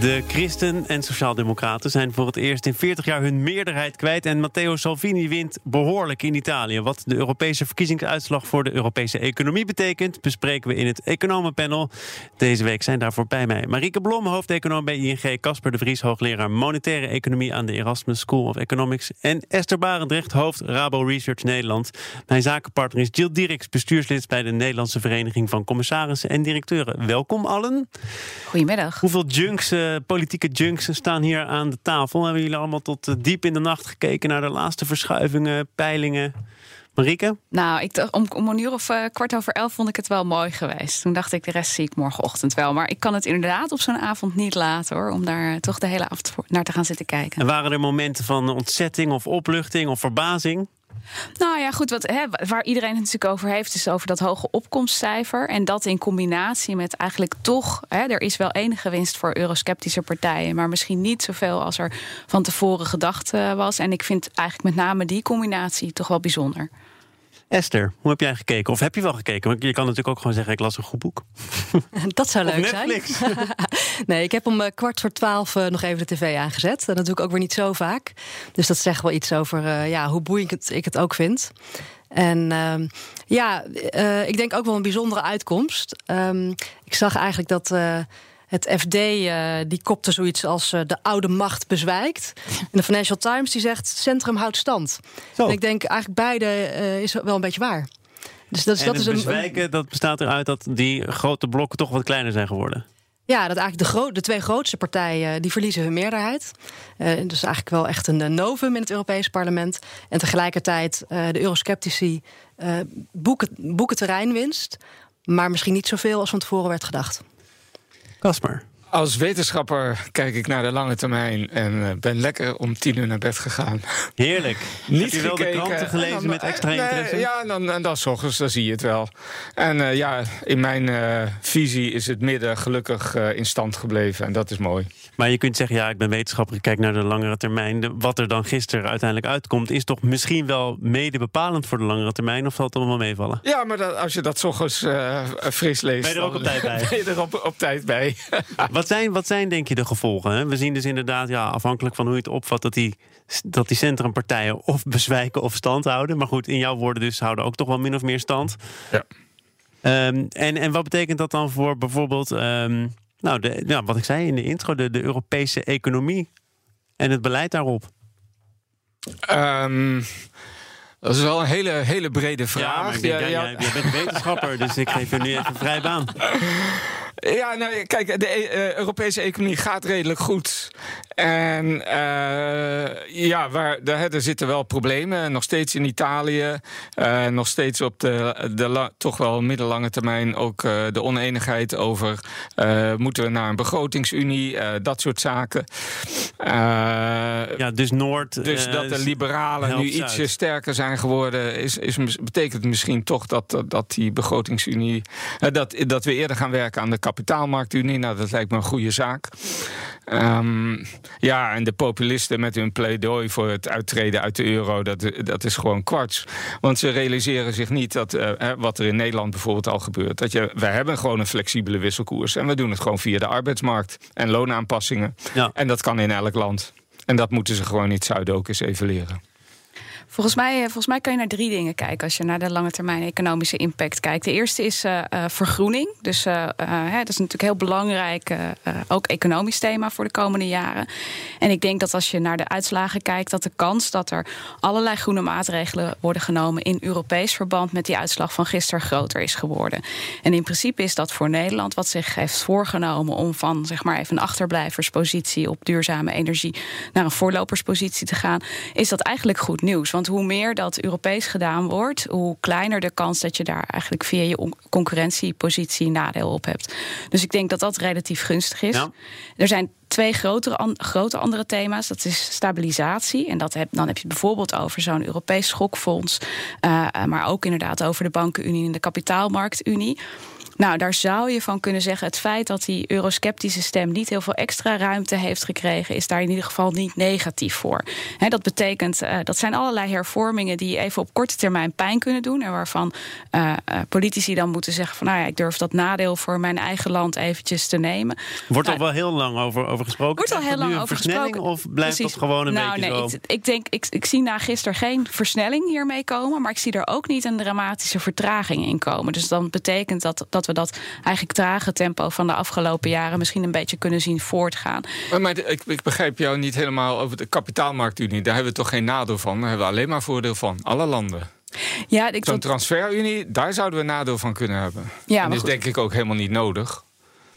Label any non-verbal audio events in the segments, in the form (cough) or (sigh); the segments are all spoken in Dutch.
De Christen en Sociaaldemocraten zijn voor het eerst in 40 jaar hun meerderheid kwijt. En Matteo Salvini wint behoorlijk in Italië. Wat de Europese verkiezingsuitslag voor de Europese economie betekent, bespreken we in het Economenpanel. Deze week zijn daarvoor bij mij Marieke Blom, hoofdeconoom bij ING. Casper de Vries, hoogleraar monetaire economie aan de Erasmus School of Economics. En Esther Barendrecht, hoofd Rabo Research Nederland. Mijn zakenpartner is Jill Dirks, bestuurslid bij de Nederlandse Vereniging van Commissarissen en Directeuren. Welkom allen. Goedemiddag. Hoeveel junks politieke junks staan hier aan de tafel. Hebben jullie allemaal tot eh, diep in de nacht gekeken naar de laatste verschuivingen, peilingen? Marieke? Nou, ik, om, om een uur of uh, kwart over elf vond ik het wel mooi geweest. Toen dacht ik, de rest zie ik morgenochtend wel. Maar ik kan het inderdaad op zo'n avond niet laten hoor. Om daar eh, toch de hele avond naar te gaan zitten kijken. En waren er momenten van ontzetting of opluchting of verbazing? Nou ja, goed, wat, hè, waar iedereen het natuurlijk over heeft, is over dat hoge opkomstcijfer. En dat in combinatie met eigenlijk toch, hè, er is wel enige winst voor eurosceptische partijen, maar misschien niet zoveel als er van tevoren gedacht eh, was. En ik vind eigenlijk met name die combinatie toch wel bijzonder. Esther, hoe heb jij gekeken? Of heb je wel gekeken? Want je kan natuurlijk ook gewoon zeggen: ik las een goed boek. (laughs) Dat zou leuk zijn. (laughs) nee, ik heb om eh, kwart voor twaalf eh, nog even de tv aangezet. En dat doe ik ook weer niet zo vaak. Dus dat zegt wel iets over uh, ja, hoe boeiend het, ik het ook vind. En uh, ja, uh, ik denk ook wel een bijzondere uitkomst. Um, ik zag eigenlijk dat het FD uh, die kopte zoiets als uh, de oude macht bezwijkt. En de Financial Times die zegt centrum houdt stand. En ik denk eigenlijk beide uh, is wel een beetje waar. Dus dat, is, dat is een bezwijken dat bestaat eruit dat die grote blokken toch wat kleiner zijn geworden. Ja, dat eigenlijk de, gro de twee grootste partijen die verliezen hun meerderheid. Uh, dus eigenlijk wel echt een novum in het Europese parlement. En tegelijkertijd uh, de eurosceptici uh, boeken, boeken terreinwinst. Maar misschien niet zoveel als van tevoren werd gedacht. Customer Als wetenschapper kijk ik naar de lange termijn en uh, ben lekker om tien uur naar bed gegaan. Heerlijk. (laughs) Niet Heb je wel gekeken. de kranten gelezen dan, met extra nee, interesse? Ja, dan, en dan s ochtends, dan zie je het wel. En uh, ja, in mijn uh, visie is het midden gelukkig in stand gebleven en dat is mooi. Maar je kunt zeggen, ja, ik ben wetenschapper, ik kijk naar de langere termijn. De, wat er dan gisteren uiteindelijk uitkomt, is toch misschien wel mede bepalend voor de langere termijn? Of zal het allemaal meevallen? Ja, maar dat, als je dat s ochtends fris leest... Ben je er ook op tijd bij? (laughs) Ben je er op, op tijd bij. (laughs) Wat zijn, wat zijn denk je de gevolgen? Hè? We zien dus inderdaad, ja, afhankelijk van hoe je het opvat, dat die, dat die centrumpartijen of bezwijken of stand houden. Maar goed, in jouw woorden dus houden ook toch wel min of meer stand. Ja. Um, en, en wat betekent dat dan voor bijvoorbeeld, um, nou, de, wat ik zei in de intro, de, de Europese economie en het beleid daarop? Um, dat is wel een hele, hele brede vraag. Ja, maar ja, ja, jij, bent wetenschapper, dus ik geef je nu even vrij baan. (laughs) Ja, nou, kijk, de uh, Europese economie gaat redelijk goed. En uh, ja, waar, daar, er zitten wel problemen. Nog steeds in Italië. Uh, nog steeds op de, de toch wel middellange termijn ook de oneenigheid over... moeten we naar een begrotingsunie, dat soort zaken. ja, dus Noord... Dus dat de liberalen nu ietsje sterker zijn geworden... Is, is, betekent misschien toch dat, dat die begrotingsunie... dat, dat we eerder gaan werken aan de kapitaalmarktunie. Nou, dat lijkt me een goede zaak. Um, ja, en de populisten met hun pleidooi voor het uittreden uit de euro, dat, dat is gewoon kwarts. Want ze realiseren zich niet dat uh, wat er in Nederland bijvoorbeeld al gebeurt. Dat je, wij hebben gewoon een flexibele wisselkoers en we doen het gewoon via de arbeidsmarkt en loonaanpassingen. Ja. En dat kan in elk land. En dat moeten ze gewoon in het zuiden ook eens even leren. Volgens mij, eh, volgens mij kan je naar drie dingen kijken als je naar de lange termijn economische impact kijkt. De eerste is uh, vergroening. Dus uh, hè, dat is natuurlijk heel belangrijk, ook economisch thema voor de komende jaren. En ik denk dat als je naar de uitslagen kijkt, dat de kans dat er allerlei groene maatregelen worden genomen in Europees verband met die uitslag van gisteren groter is geworden. En in principe is dat voor Nederland, wat zich heeft voorgenomen om van zeg maar even een achterblijverspositie op duurzame energie naar een voorloperspositie te gaan, is dat eigenlijk goed nieuws. Want hoe meer dat Europees gedaan wordt, hoe kleiner de kans dat je daar eigenlijk via je concurrentiepositie nadeel op hebt. Dus ik denk dat dat relatief gunstig is. Er zijn twee grotere, grote andere thema's. Dat is stabilisatie. En dat heb, dan heb je het bijvoorbeeld over zo'n Europees schokfonds. maar ook inderdaad over de bankenunie en de kapitaalmarktunie. Nou, daar zou je van kunnen zeggen: het feit dat die eurosceptische stem niet heel veel extra ruimte heeft gekregen, is daar in ieder geval niet negatief voor. dat betekent, uh, dat zijn allerlei hervormingen die even op korte termijn pijn kunnen doen. En waarvan uh, politici dan moeten zeggen: van nou ja, ik durf dat nadeel voor mijn eigen land eventjes te nemen. Wordt nou, al wel heel lang over, over gesproken. Wordt al heel lang over gesproken. Of blijft dat gewoon een nou, beetje nee, zo? Ik, ik denk, ik, ik zie na gisteren geen versnelling hiermee komen, maar ik zie er ook niet een dramatische vertraging in komen. Dus dan betekent dat dat we dat eigenlijk trage tempo van de afgelopen jaren misschien een beetje kunnen zien voortgaan. Maar, maar ik, ik, begrijp jou niet helemaal over de kapitaalmarktunie. Daar hebben we toch geen nadeel van? Daar hebben we alleen maar voordeel van. Alle landen. Ja, Zo'n transferunie, daar zouden we nadeel van kunnen hebben. Ja, en dat is denk ik ook helemaal niet nodig.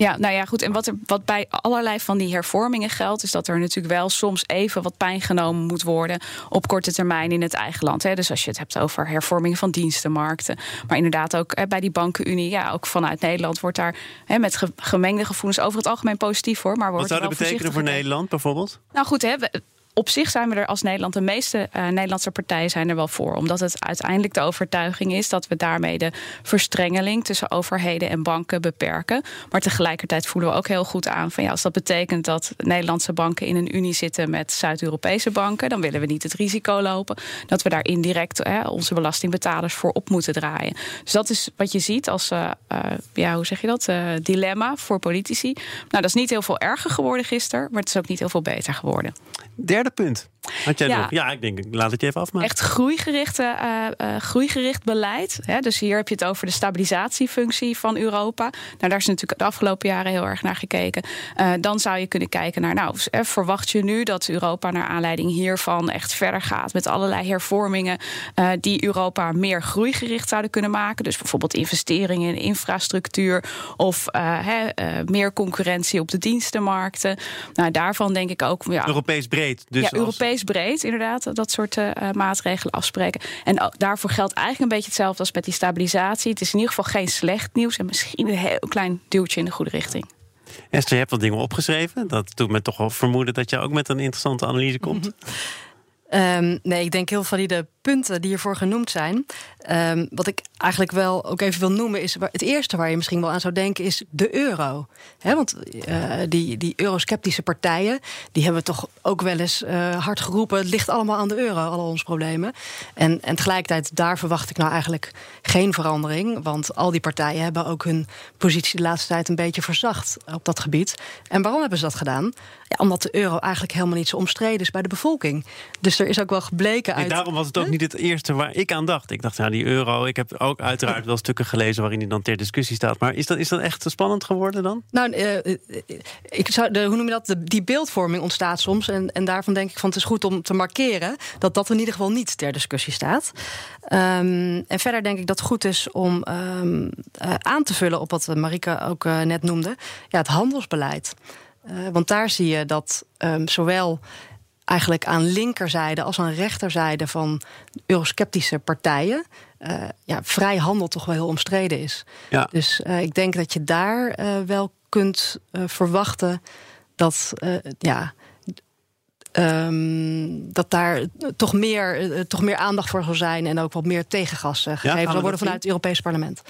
Ja, nou ja, goed. En wat, er, wat bij allerlei van die hervormingen geldt, is dat er natuurlijk wel soms even wat pijn genomen moet worden op korte termijn in het eigen land. Hè. Dus als je het hebt over hervormingen van dienstenmarkten, maar inderdaad ook hè, bij die bankenunie, ja, ook vanuit Nederland wordt daar hè, met gemengde gevoelens over het algemeen positief voor. Maar wordt wat zou dat betekenen voor Nederland bijvoorbeeld? Nou goed, hè, op zich zijn we er als Nederland, de meeste uh, Nederlandse partijen zijn er wel voor. Omdat het uiteindelijk de overtuiging is dat we daarmee de verstrengeling tussen overheden en banken beperken. Maar tegelijkertijd voelen we ook heel goed aan van ja, als dat betekent dat Nederlandse banken in een unie zitten met Zuid-Europese banken, dan willen we niet het risico lopen dat we daar indirect uh, onze belastingbetalers voor op moeten draaien. Dus dat is wat je ziet als, uh, ja, hoe zeg je dat, dilemma voor politici. Nou, dat is niet heel veel erger geworden gisteren, maar het is ook niet heel veel beter geworden. Derde punt. Had jij ja. nog? Ja, ik denk, laat het je even afmaken. Echt groeigericht, uh, uh, groeigericht beleid. Hè? Dus hier heb je het over de stabilisatiefunctie van Europa. Nou, daar is natuurlijk de afgelopen jaren heel erg naar gekeken. Uh, dan zou je kunnen kijken naar, nou, verwacht je nu dat Europa naar aanleiding hiervan echt verder gaat met allerlei hervormingen die Europa meer groeigericht zouden kunnen maken? Dus bijvoorbeeld investeringen in infrastructuur of meer concurrentie op de dienstenmarkten. Nou, daarvan denk ik ook. Ja, Europees breed. Dus ja, Europees breed, inderdaad, dat soort uh, maatregelen afspreken. En daarvoor geldt eigenlijk een beetje hetzelfde als met die stabilisatie. Het is in ieder geval geen slecht nieuws en misschien een heel klein duwtje in de goede richting. Esther, je hebt wat dingen opgeschreven. Dat doet me toch wel vermoeden dat je ook met een interessante analyse komt. Um, nee, ik denk heel valide punten die hiervoor genoemd zijn. Um, wat ik eigenlijk wel ook even wil noemen is... het eerste waar je misschien wel aan zou denken is de euro. Want uh, die, die eurosceptische partijen... die hebben toch ook wel eens uh, hard geroepen... het ligt allemaal aan de euro, al onze problemen. En, en tegelijkertijd, daar verwacht ik nou eigenlijk geen verandering. Want al die partijen hebben ook hun positie de laatste tijd... een beetje verzacht op dat gebied. En waarom hebben ze dat gedaan? Ja, omdat de euro eigenlijk helemaal niet zo omstreden is bij de bevolking. Dus er is ook wel gebleken uit... En daarom was het ook niet het eerste waar ik aan dacht. Ik dacht, ja, die euro. Ik heb ook uiteraard (laughs) wel stukken gelezen waarin die dan ter discussie staat. Maar is dat, is dat echt spannend geworden dan? Nou, uh, ik zou, de, hoe noem je dat? De, die beeldvorming ontstaat soms. En, en daarvan denk ik van het is goed om te markeren dat dat in ieder geval niet ter discussie staat. Um, en verder denk ik dat het goed is om um, uh, aan te vullen op wat Marika ook uh, net noemde. Ja, het handelsbeleid. Uh, want daar zie je dat um, zowel eigenlijk aan linkerzijde als aan rechterzijde van eurosceptische partijen. Uh, ja, vrij handel toch wel heel omstreden is. Ja. Dus uh, ik denk dat je daar uh, wel kunt verwachten dat ja. Um, dat daar toch meer, toch meer aandacht voor zal zijn en ook wat meer tegengas gegeven ja, zal worden vanuit het Europese parlement.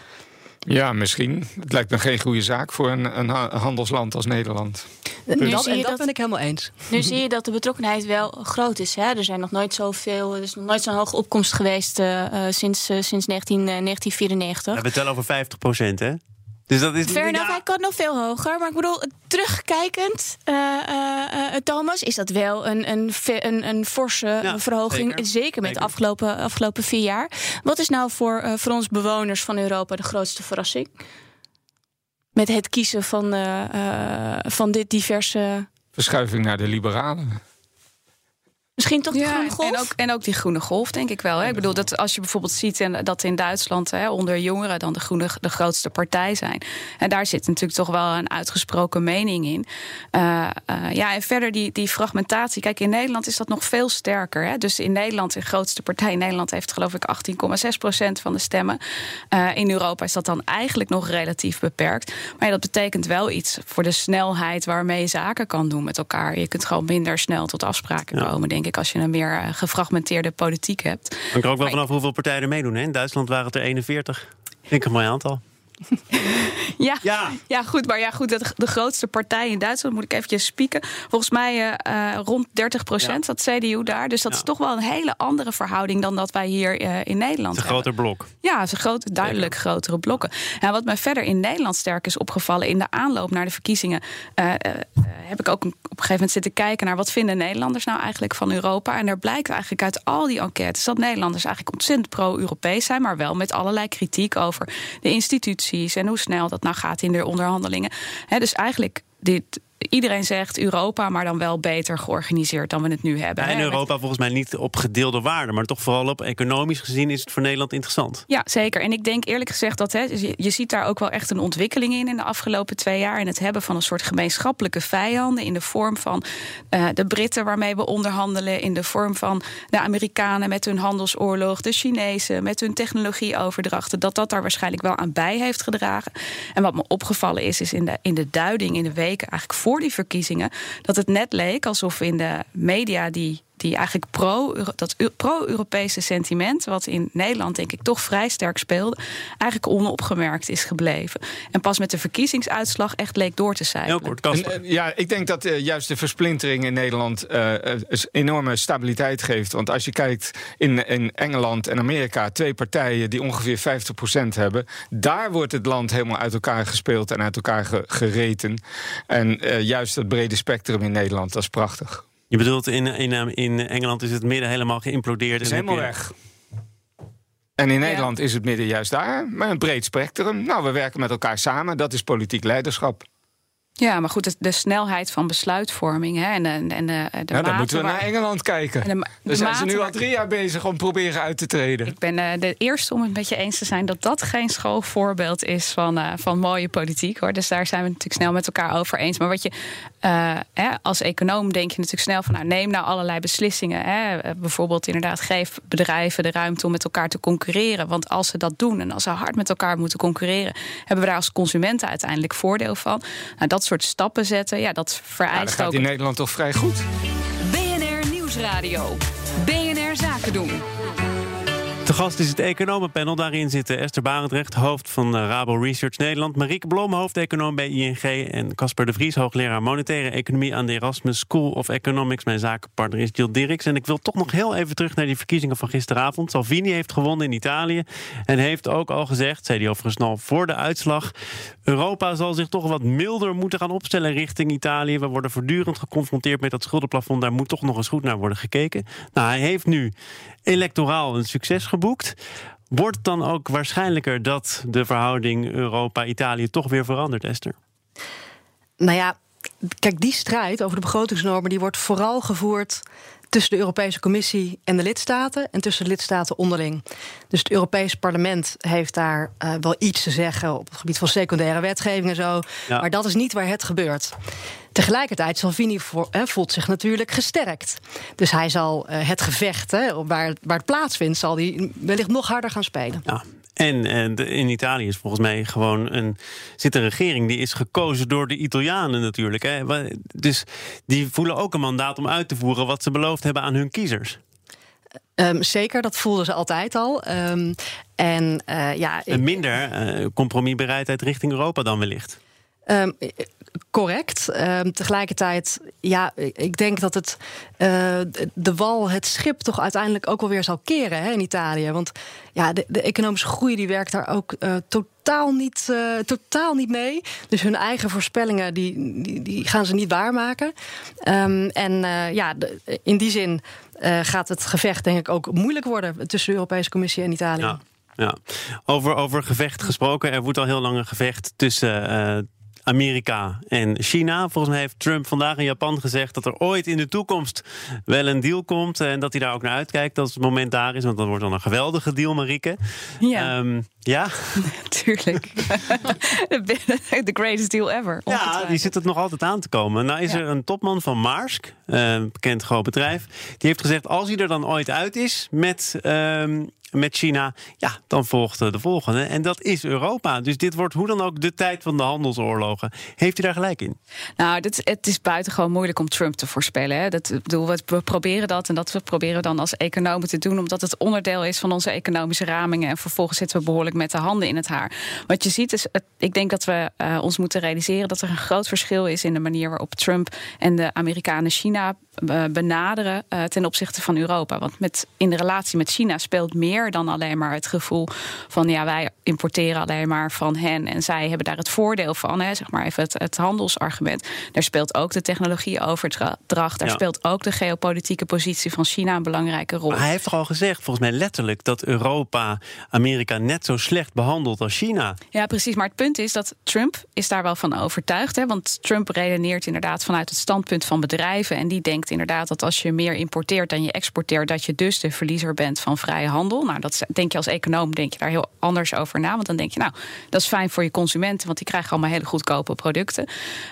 Ja, misschien. Het lijkt me geen goede zaak voor een, een handelsland als Nederland. Nu dat, en dat, dat ben ik helemaal eens. Nu zie je dat de betrokkenheid wel groot is. Hè? Er zijn nog nooit zoveel, er is nog nooit zo'n hoge opkomst geweest uh, sinds, uh, sinds 19, uh, 1994. Ja, we tellen over 50 procent, hè? Dus dat is Fair enough, hij kan nog veel hoger. Maar ik bedoel, terugkijkend, uh, uh, Thomas, is dat wel een, een, een, een forse ja, verhoging. Zeker, zeker met de afgelopen, afgelopen vier jaar. Wat is nou voor, uh, voor ons bewoners van Europa de grootste verrassing? Met het kiezen van, van dit diverse. Verschuiving naar de liberalen. Misschien toch de groene golf? En ook, en ook die groene golf, denk ik wel. Hè. Ik bedoel, dat als je bijvoorbeeld ziet en dat in Duitsland hè, onder jongeren dan de groene de grootste partij zijn. En daar zit natuurlijk toch wel een uitgesproken mening in. Uh, uh, ja, en verder die, die fragmentatie. Kijk, in Nederland is dat nog veel sterker. Hè. Dus in Nederland, de grootste partij in Nederland heeft geloof ik 18,6 procent van de stemmen. Uh, in Europa is dat dan eigenlijk nog relatief beperkt. Maar ja, dat betekent wel iets voor de snelheid waarmee je zaken kan doen met elkaar. Je kunt gewoon minder snel tot afspraken ja. komen, denk ik, als je een meer eh, gefragmenteerde politiek hebt. Hangt er ook wel vanaf hoeveel partijen er meedoen. Hè? In Duitsland waren het er 41. Vind ik een mooi aantal. Ja, ja. ja, goed. Maar ja, goed, de, de grootste partij in Duitsland, moet ik eventjes spieken. Volgens mij uh, rond 30 procent, dat CDU daar. Dus dat is toch wel een hele andere verhouding dan dat wij hier uh, in Nederland hebben. Een groter blok. Ja, het is een groot, duidelijk grotere blokken. En wat mij verder in Nederland sterk is opgevallen in de aanloop naar de verkiezingen, uh, heb ik ook op een gegeven moment zitten kijken naar wat vinden Nederlanders nou eigenlijk van Europa. En er blijkt eigenlijk uit al die enquêtes dat Nederlanders eigenlijk ontzettend pro-Europees zijn, maar wel met allerlei kritiek over de instituties en hoe snel dat nou gaat in de onderhandelingen. dus eigenlijk dit, iedereen zegt Europa, maar dan wel beter georganiseerd dan we het nu hebben. Ja, en Europa volgens mij niet op gedeelde waarden, maar toch vooral op economisch gezien is het voor Nederland interessant. Ja, zeker. En ik denk eerlijk gezegd dat hè, je, je ziet daar ook wel echt een ontwikkeling in in de afgelopen twee jaar. En het hebben van een soort gemeenschappelijke vijanden in de vorm van uh, de Britten waarmee we onderhandelen, in de vorm van de Amerikanen met hun handelsoorlog, de Chinezen met hun technologieoverdrachten, dat dat daar waarschijnlijk wel aan bij heeft gedragen. En wat me opgevallen is, is in de, in de duiding in de weken eigenlijk voor voor die verkiezingen dat het net leek alsof in de media die die eigenlijk pro, dat pro-Europese sentiment, wat in Nederland denk ik toch vrij sterk speelde, eigenlijk onopgemerkt is gebleven. En pas met de verkiezingsuitslag echt leek door te zijn. ja, ik denk dat uh, juist de versplintering in Nederland uh, enorme stabiliteit geeft. Want als je kijkt in, in Engeland en Amerika, twee partijen die ongeveer 50% hebben, daar wordt het land helemaal uit elkaar gespeeld en uit elkaar gereten. En juist het brede spectrum in Nederland, dat is prachtig. Je bedoelt, in, in, in Engeland is het midden helemaal geïmplodeerd. Het is helemaal weg. En in Nederland is het midden juist daar, maar een breed spectrum. Nou, we werken met elkaar samen, dat is politiek leiderschap. Ja, maar goed, de, snelheid van besluitvorming hè, en, en, en de, de ja, dan moeten we naar Engeland kijken. De, Daar zijn ze nu al drie jaar bezig om proberen uit te treden. Ik ben uh, de eerste om het met je eens te zijn dat dat geen schoolvoorbeeld is van, uh, van mooie politiek. Hoor. Dus daar zijn we natuurlijk snel met elkaar over eens. Maar wat je uh, hè, als econoom denk je natuurlijk snel van nou, neem nou allerlei beslissingen. Hè. Bijvoorbeeld inderdaad, geef bedrijven de ruimte om met elkaar te concurreren. Want als ze dat doen en als ze hard met elkaar moeten concurreren, hebben we daar als consumenten uiteindelijk voordeel van. Nou, dat soort stappen zetten, ja, dat vereist ja, dat gaat ook... in Nederland toch vrij goed. BNR Nieuwsradio. BNR Zaken doen. De gast is het economenpanel. Daarin zitten Esther Barendrecht, hoofd van eh, Rabo Research Nederland. Marieke Blom, hoofdeconoom bij ING. En Casper de Vries, hoogleraar monetaire economie aan de Erasmus School of Economics. Mijn zakenpartner is Jill Dirks. En ik wil toch nog heel even terug naar die verkiezingen van gisteravond. Salvini heeft gewonnen in Italië. En heeft ook al gezegd, zei hij overigens snel voor de uitslag... Europa zal zich toch wat milder moeten gaan opstellen richting Italië. We worden voortdurend geconfronteerd met dat schuldenplafond. Daar moet toch nog eens goed naar worden gekeken. Nou, hij heeft nu electoraal een succes geboekt. Wordt het dan ook waarschijnlijker dat de verhouding Europa-Italië toch weer verandert, Esther? Nou ja, kijk, die strijd over de begrotingsnormen die wordt vooral gevoerd tussen de Europese Commissie en de lidstaten en tussen de lidstaten onderling. Dus het Europees Parlement heeft daar uh, wel iets te zeggen op het gebied van secundaire wetgeving en zo. Ja. Maar dat is niet waar het gebeurt. Tegelijkertijd, Salvini eh, voelt zich natuurlijk gesterkt. Dus hij zal uh, het gevecht hè, waar, waar het plaatsvindt, zal hij wellicht nog harder gaan spelen. Ja. En, en in Italië is volgens mij gewoon een, zit een regering die is gekozen door de Italianen natuurlijk. Hè. Dus die voelen ook een mandaat om uit te voeren wat ze beloofd hebben aan hun kiezers. Um, zeker, dat voelden ze altijd al. Um, en, uh, ja, een minder uh, compromisbereidheid richting Europa dan wellicht. Um, correct. Um, tegelijkertijd, ja, ik denk dat het uh, de wal, het schip toch uiteindelijk ook wel weer zal keren hè, in Italië. Want ja, de, de economische groei die werkt daar ook uh, totaal, niet, uh, totaal niet mee. Dus hun eigen voorspellingen die, die, gaan ze niet waarmaken. Um, en ja, in die zin gaat het gevecht denk ik ook moeilijk worden tussen de Europese Commissie en Italië. Ja. Ja, over, over gevecht gesproken. Er wordt al heel lang een gevecht tussen Amerika en China. Volgens mij heeft Trump vandaag in Japan gezegd dat er ooit in de toekomst wel een deal komt. En dat hij daar ook naar uitkijkt als het moment daar is. Want dat wordt dan een geweldige deal, Marieke. Ja. Um, ja? (laughs) Tuurlijk. The (laughs) greatest deal ever. Ja, die zit het nog altijd aan te komen. Nou is er een topman van Maersk, een bekend groot bedrijf. Die heeft gezegd, als hij er dan ooit uit is met... Um, met China, ja, dan volgt de volgende. En dat is Europa. Dus dit wordt hoe dan ook de tijd van de handelsoorlogen. Heeft u daar gelijk in? Nou, het is buitengewoon moeilijk om Trump te voorspellen. Hè. Dat, bedoel, we proberen dat en dat we proberen dan als economen te doen, omdat het onderdeel is van onze economische ramingen. En vervolgens zitten we behoorlijk met de handen in het haar. Wat je ziet is, ik denk dat we uh, ons moeten realiseren dat er een groot verschil is in de manier waarop Trump en de Amerikanen China uh, benaderen ten opzichte van Europa. Want met, in de relatie met China speelt meer dan alleen maar het gevoel van ja, wij importeren alleen maar van hen en zij hebben daar het voordeel van. Hè, zeg maar even het, het handelsargument. Daar speelt ook de technologieoverdracht. Daar speelt ook de geopolitieke positie van China een belangrijke rol. Maar hij heeft toch al gezegd, volgens mij letterlijk, dat Europa Amerika net zo slecht behandelt als China. Ja, precies. Maar het punt is dat Trump is daar wel van overtuigd. Hè, want Trump redeneert inderdaad vanuit het standpunt van bedrijven. En die denkt inderdaad dat als je meer importeert dan je exporteert, dat je dus de verliezer bent van vrije handel. Nou, dat denk je als econoom denk je daar heel anders over na. Want dan denk je, nou, dat is fijn voor je consumenten, want die krijgen allemaal hele goedkope producten.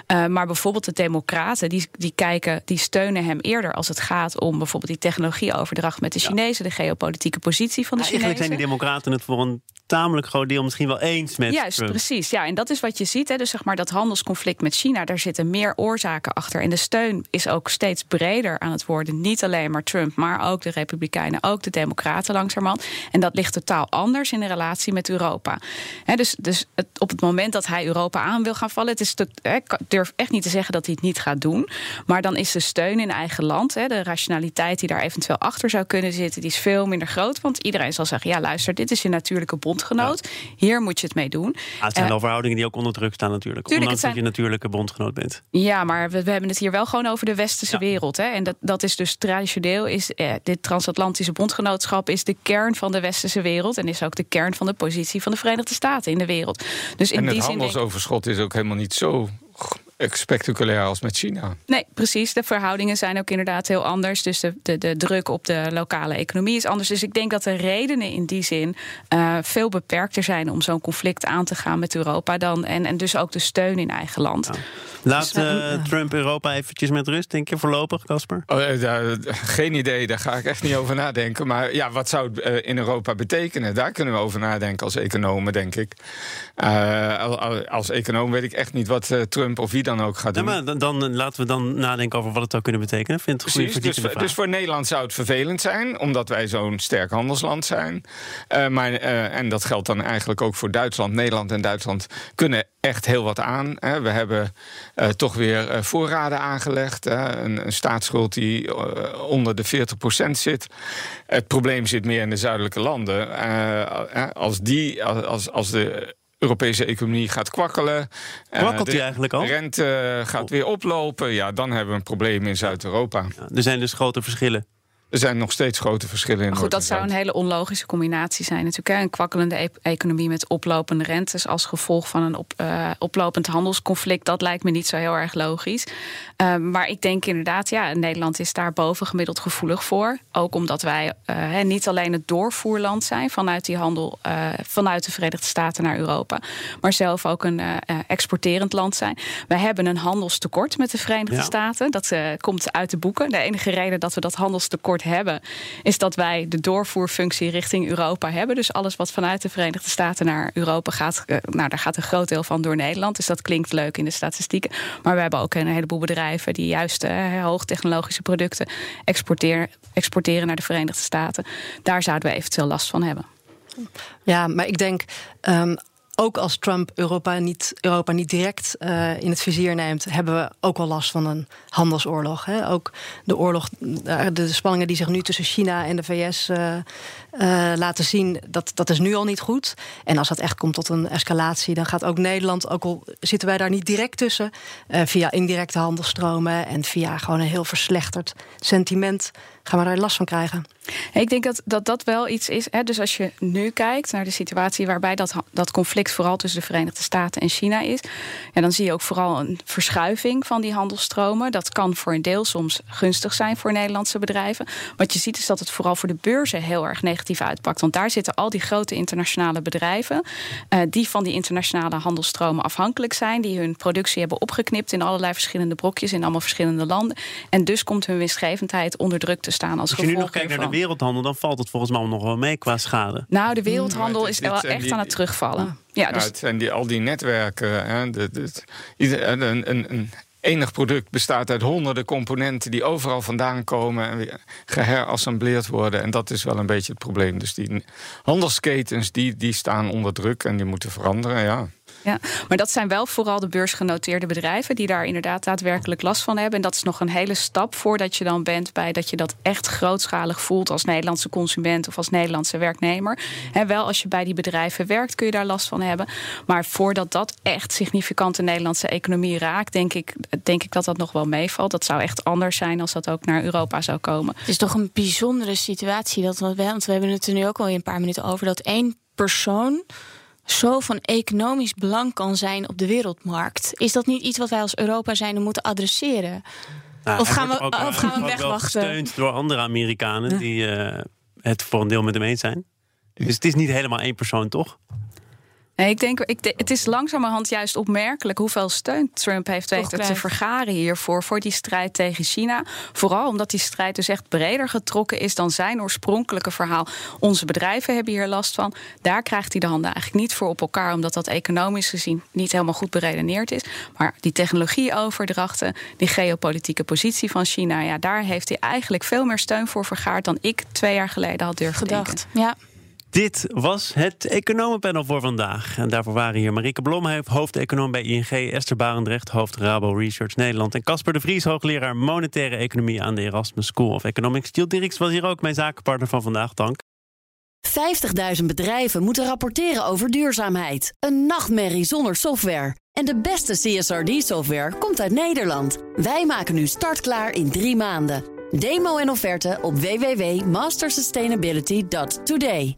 Uh, maar bijvoorbeeld de democraten, die, die kijken, die steunen hem eerder als het gaat om bijvoorbeeld die technologieoverdracht met de Chinezen, de geopolitieke positie van de ja, Chinezen. Eigenlijk zijn die democraten het voor een tamelijk groot deel misschien wel eens met. Juist, Trump. precies. Ja, en dat is wat je ziet. Hè. Dus zeg maar dat handelsconflict met China, daar zitten meer oorzaken achter. En de steun is ook steeds breder aan het worden. Niet alleen maar Trump, maar ook de Republikeinen, ook de Democraten langzamerhand. En dat ligt totaal anders in de relatie met Europa. He, dus dus het, op het moment dat hij Europa aan wil gaan vallen, het is te, he, ik durf echt niet te zeggen dat hij het niet gaat doen. Maar dan is de steun in eigen land, he, de rationaliteit die daar eventueel achter zou kunnen zitten, die is veel minder groot. Want iedereen zal zeggen: ja, luister, dit is je natuurlijke bondgenoot. Hier moet je het mee doen. Ah, het zijn uh, verhoudingen die ook onder druk staan, natuurlijk. Tuurlijk, ondanks zijn, dat je natuurlijke bondgenoot bent. Ja, maar we, we, hebben het hier wel gewoon over de westerse ja. wereld. En dat, dat is dus traditioneel, is eh, dit transatlantische bondgenootschap is de kern van de westerse wereld. En is ook de kern van de positie van de Verenigde Staten in de wereld. Dus in en het die handelsoverschot is ook helemaal niet zo spectaculair als met China. Nee, precies. De verhoudingen zijn ook inderdaad heel anders. Dus de, de, de druk op de lokale economie is anders. Dus ik denk dat de redenen in die zin uh, veel beperkter zijn om zo'n conflict aan te gaan met Europa dan. En, en dus ook de steun in eigen land. Ja. Laat dus, uh, uh, Trump Europa eventjes met rust, denk je voorlopig, Casper? Oh, geen idee, daar ga ik echt niet over nadenken. Maar ja, wat zou het in Europa betekenen? Daar kunnen we over nadenken als economen, denk ik. als econoom weet ik echt niet wat Trump of wie dan ook gaat doen. Ja, maar dan, dan, laten we dan nadenken over wat het zou kunnen betekenen. Vind het Precies, dus, dus, voor Nederland zou het vervelend zijn, omdat wij zo'n sterk handelsland zijn. Uh, maar, uh, en dat geldt dan eigenlijk ook voor Duitsland. Nederland en Duitsland kunnen echt heel wat aan. Hè. We hebben uh, toch weer voorraden aangelegd. Hè. Een, een, staatsschuld die onder de 40% zit. Het probleem zit meer in de zuidelijke landen. als, die, als, als de Europese economie gaat kwakkelen. Kwakkelt die eigenlijk al? De rente gaat weer oplopen. Ja, dan hebben we een probleem in Zuid-Europa. Ja, er zijn dus grote verschillen. Er zijn nog steeds grote verschillen in. Maar goed, dat zou een hele onlogische combinatie zijn. Natuurlijk, een kwakkelende e economie met oplopende rentes als gevolg van een op, uh, oplopend handelsconflict. Dat lijkt me niet zo heel erg logisch. Uh, maar ik denk inderdaad, ja, Nederland is daar bovengemiddeld gevoelig voor. Ook omdat wij uh, niet alleen het doorvoerland zijn vanuit die handel, vanuit de Verenigde Staten naar Europa, maar zelf ook een exporterend land zijn. Wij hebben een handelstekort met de Verenigde ja. Staten. Dat komt uit de boeken. De enige reden dat we dat handelstekort hebben, is dat wij de doorvoerfunctie richting Europa hebben. Dus alles wat vanuit de Verenigde Staten naar Europa gaat, nou, daar gaat een groot deel van door Nederland. Dus dat klinkt leuk in de statistieken. Maar we hebben ook een heleboel bedrijven die juist uh, hoogtechnologische producten exporteren, exporteren naar de Verenigde Staten. Daar zouden we eventueel last van hebben. Ja, maar ik denk. Um, ook als Trump Europa niet, Europa niet direct uh, in het vizier neemt, hebben we ook wel last van een handelsoorlog. Hè? Ook de oorlog, de spanningen die zich nu tussen China en de VS uh, laten zien, dat, dat is nu al niet goed. En als dat echt komt tot een escalatie, dan gaat ook Nederland, ook al zitten wij daar niet direct tussen, via indirecte handelstromen en via gewoon een heel verslechterd sentiment, gaan we daar last van krijgen. Ik denk dat, dat dat wel iets is. Hè, dus als je nu kijkt naar de situatie waarbij dat, dat conflict vooral tussen de Verenigde Staten en China is, ja, dan zie je ook vooral een verschuiving van die handelstromen. Dat kan voor een deel soms gunstig zijn voor Nederlandse bedrijven. Wat je ziet is dat het vooral voor de beurzen heel erg negatief uitpakt. Want daar zitten al die grote internationale bedrijven uh, die van die internationale handelstromen afhankelijk zijn, die hun productie hebben opgeknipt in allerlei verschillende brokjes in allemaal verschillende landen. En dus komt hun winstgevendheid onder druk te staan als, als gevolg. Nu nog kijkt naar de wereldhandel, dan valt het volgens mij nog wel mee qua schade. Nou, de wereldhandel is wel echt aan het terugvallen. Ja, dus... het zijn die, al die netwerken. Hè, de, de, een, een, een enig product bestaat uit honderden componenten die overal vandaan komen en weer geherassembleerd worden. En dat is wel een beetje het probleem. Dus die handelsketens die, die staan onder druk en die moeten veranderen. Ja. Ja, maar dat zijn wel vooral de beursgenoteerde bedrijven die daar inderdaad daadwerkelijk last van hebben. En dat is nog een hele stap voordat je dan bent bij dat je dat echt grootschalig voelt als Nederlandse consument of als Nederlandse werknemer. En wel als je bij die bedrijven werkt, kun je daar last van hebben. Maar voordat dat echt significant de Nederlandse economie raakt, denk ik, denk ik dat dat nog wel meevalt. Dat zou echt anders zijn als dat ook naar Europa zou komen. Het is toch een bijzondere situatie dat we, want we hebben het er nu ook al een paar minuten over dat één persoon zo van economisch belang kan zijn op de wereldmarkt. Is dat niet iets wat wij als Europa zijn moeten adresseren? Nou, of, gaan we, ook, of gaan we wegwachten? gesteund door andere Amerikanen die uh, het voor een deel met hem eens zijn. Dus het is niet helemaal één persoon, toch? Nee, ik denk, ik, het is langzamerhand juist opmerkelijk hoeveel steun Trump heeft weten te vergaren hiervoor, voor die strijd tegen China. Vooral omdat die strijd dus echt breder getrokken is dan zijn oorspronkelijke verhaal. Onze bedrijven hebben hier last van. Daar krijgt hij de handen eigenlijk niet voor op elkaar, omdat dat economisch gezien niet helemaal goed beredeneerd is. Maar die technologieoverdrachten, die geopolitieke positie van China, ja, daar heeft hij eigenlijk veel meer steun voor vergaard dan ik twee jaar geleden had durven Gedacht. denken. Ja. Dit was het economenpanel voor vandaag. En daarvoor waren hier Marieke Blom, hoofdeconoom bij ING... Esther Barendrecht, hoofd Rabo Research Nederland... en Casper de Vries, hoogleraar monetaire economie... aan de Erasmus School of Economics. Giel Dirks was hier ook mijn zakenpartner van vandaag. Dank. 50.000 bedrijven moeten rapporteren over duurzaamheid. Een nachtmerrie zonder software. En de beste CSRD-software komt uit Nederland. Wij maken nu startklaar in drie maanden. Demo en offerte op www.mastersustainability.today.